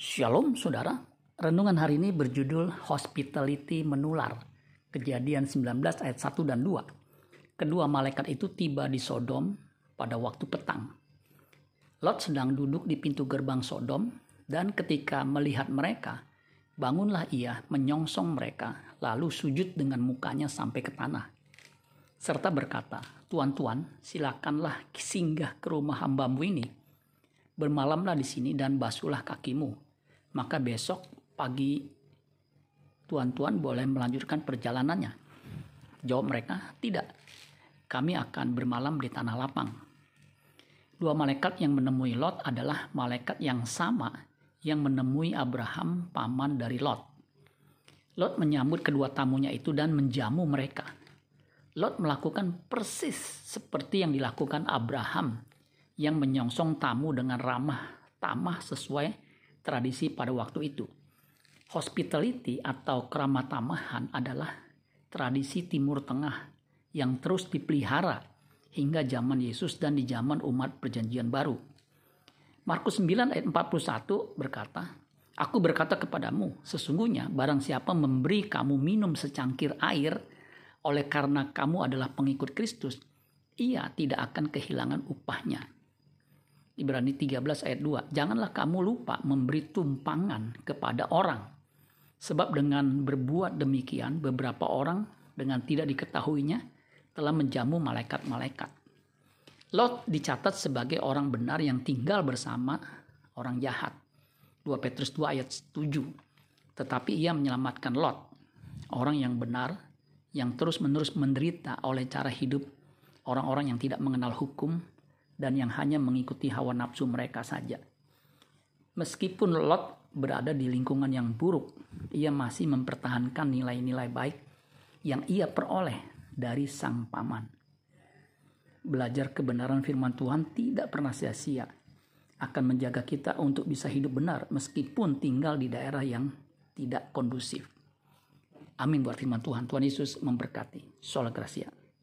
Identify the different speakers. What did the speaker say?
Speaker 1: Shalom saudara, renungan hari ini berjudul Hospitality Menular. Kejadian 19 ayat 1 dan 2. Kedua malaikat itu tiba di Sodom pada waktu petang. Lot sedang duduk di pintu gerbang Sodom dan ketika melihat mereka, bangunlah ia menyongsong mereka lalu sujud dengan mukanya sampai ke tanah. Serta berkata, Tuan-tuan, silakanlah singgah ke rumah hambamu ini. Bermalamlah di sini dan basuhlah kakimu maka besok pagi tuan-tuan boleh melanjutkan perjalanannya. Jawab mereka, tidak. Kami akan bermalam di tanah lapang. Dua malaikat yang menemui Lot adalah malaikat yang sama yang menemui Abraham paman dari Lot. Lot menyambut kedua tamunya itu dan menjamu mereka. Lot melakukan persis seperti yang dilakukan Abraham yang menyongsong tamu dengan ramah tamah sesuai tradisi pada waktu itu. Hospitality atau keramatamahan adalah tradisi Timur Tengah yang terus dipelihara hingga zaman Yesus dan di zaman umat perjanjian baru. Markus 9 ayat 41 berkata, Aku berkata kepadamu, sesungguhnya barang siapa memberi kamu minum secangkir air oleh karena kamu adalah pengikut Kristus, ia tidak akan kehilangan upahnya. Ibrani 13 ayat 2. Janganlah kamu lupa memberi tumpangan kepada orang. Sebab dengan berbuat demikian beberapa orang dengan tidak diketahuinya telah menjamu malaikat-malaikat. Lot dicatat sebagai orang benar yang tinggal bersama orang jahat. 2 Petrus 2 ayat 7. Tetapi ia menyelamatkan Lot, orang yang benar yang terus-menerus menderita oleh cara hidup orang-orang yang tidak mengenal hukum dan yang hanya mengikuti hawa nafsu mereka saja. Meskipun Lot berada di lingkungan yang buruk, ia masih mempertahankan nilai-nilai baik yang ia peroleh dari sang paman. Belajar kebenaran firman Tuhan tidak pernah sia-sia, akan menjaga kita untuk bisa hidup benar meskipun tinggal di daerah yang tidak kondusif. Amin buat firman Tuhan. Tuhan Yesus memberkati. Sola Gracia.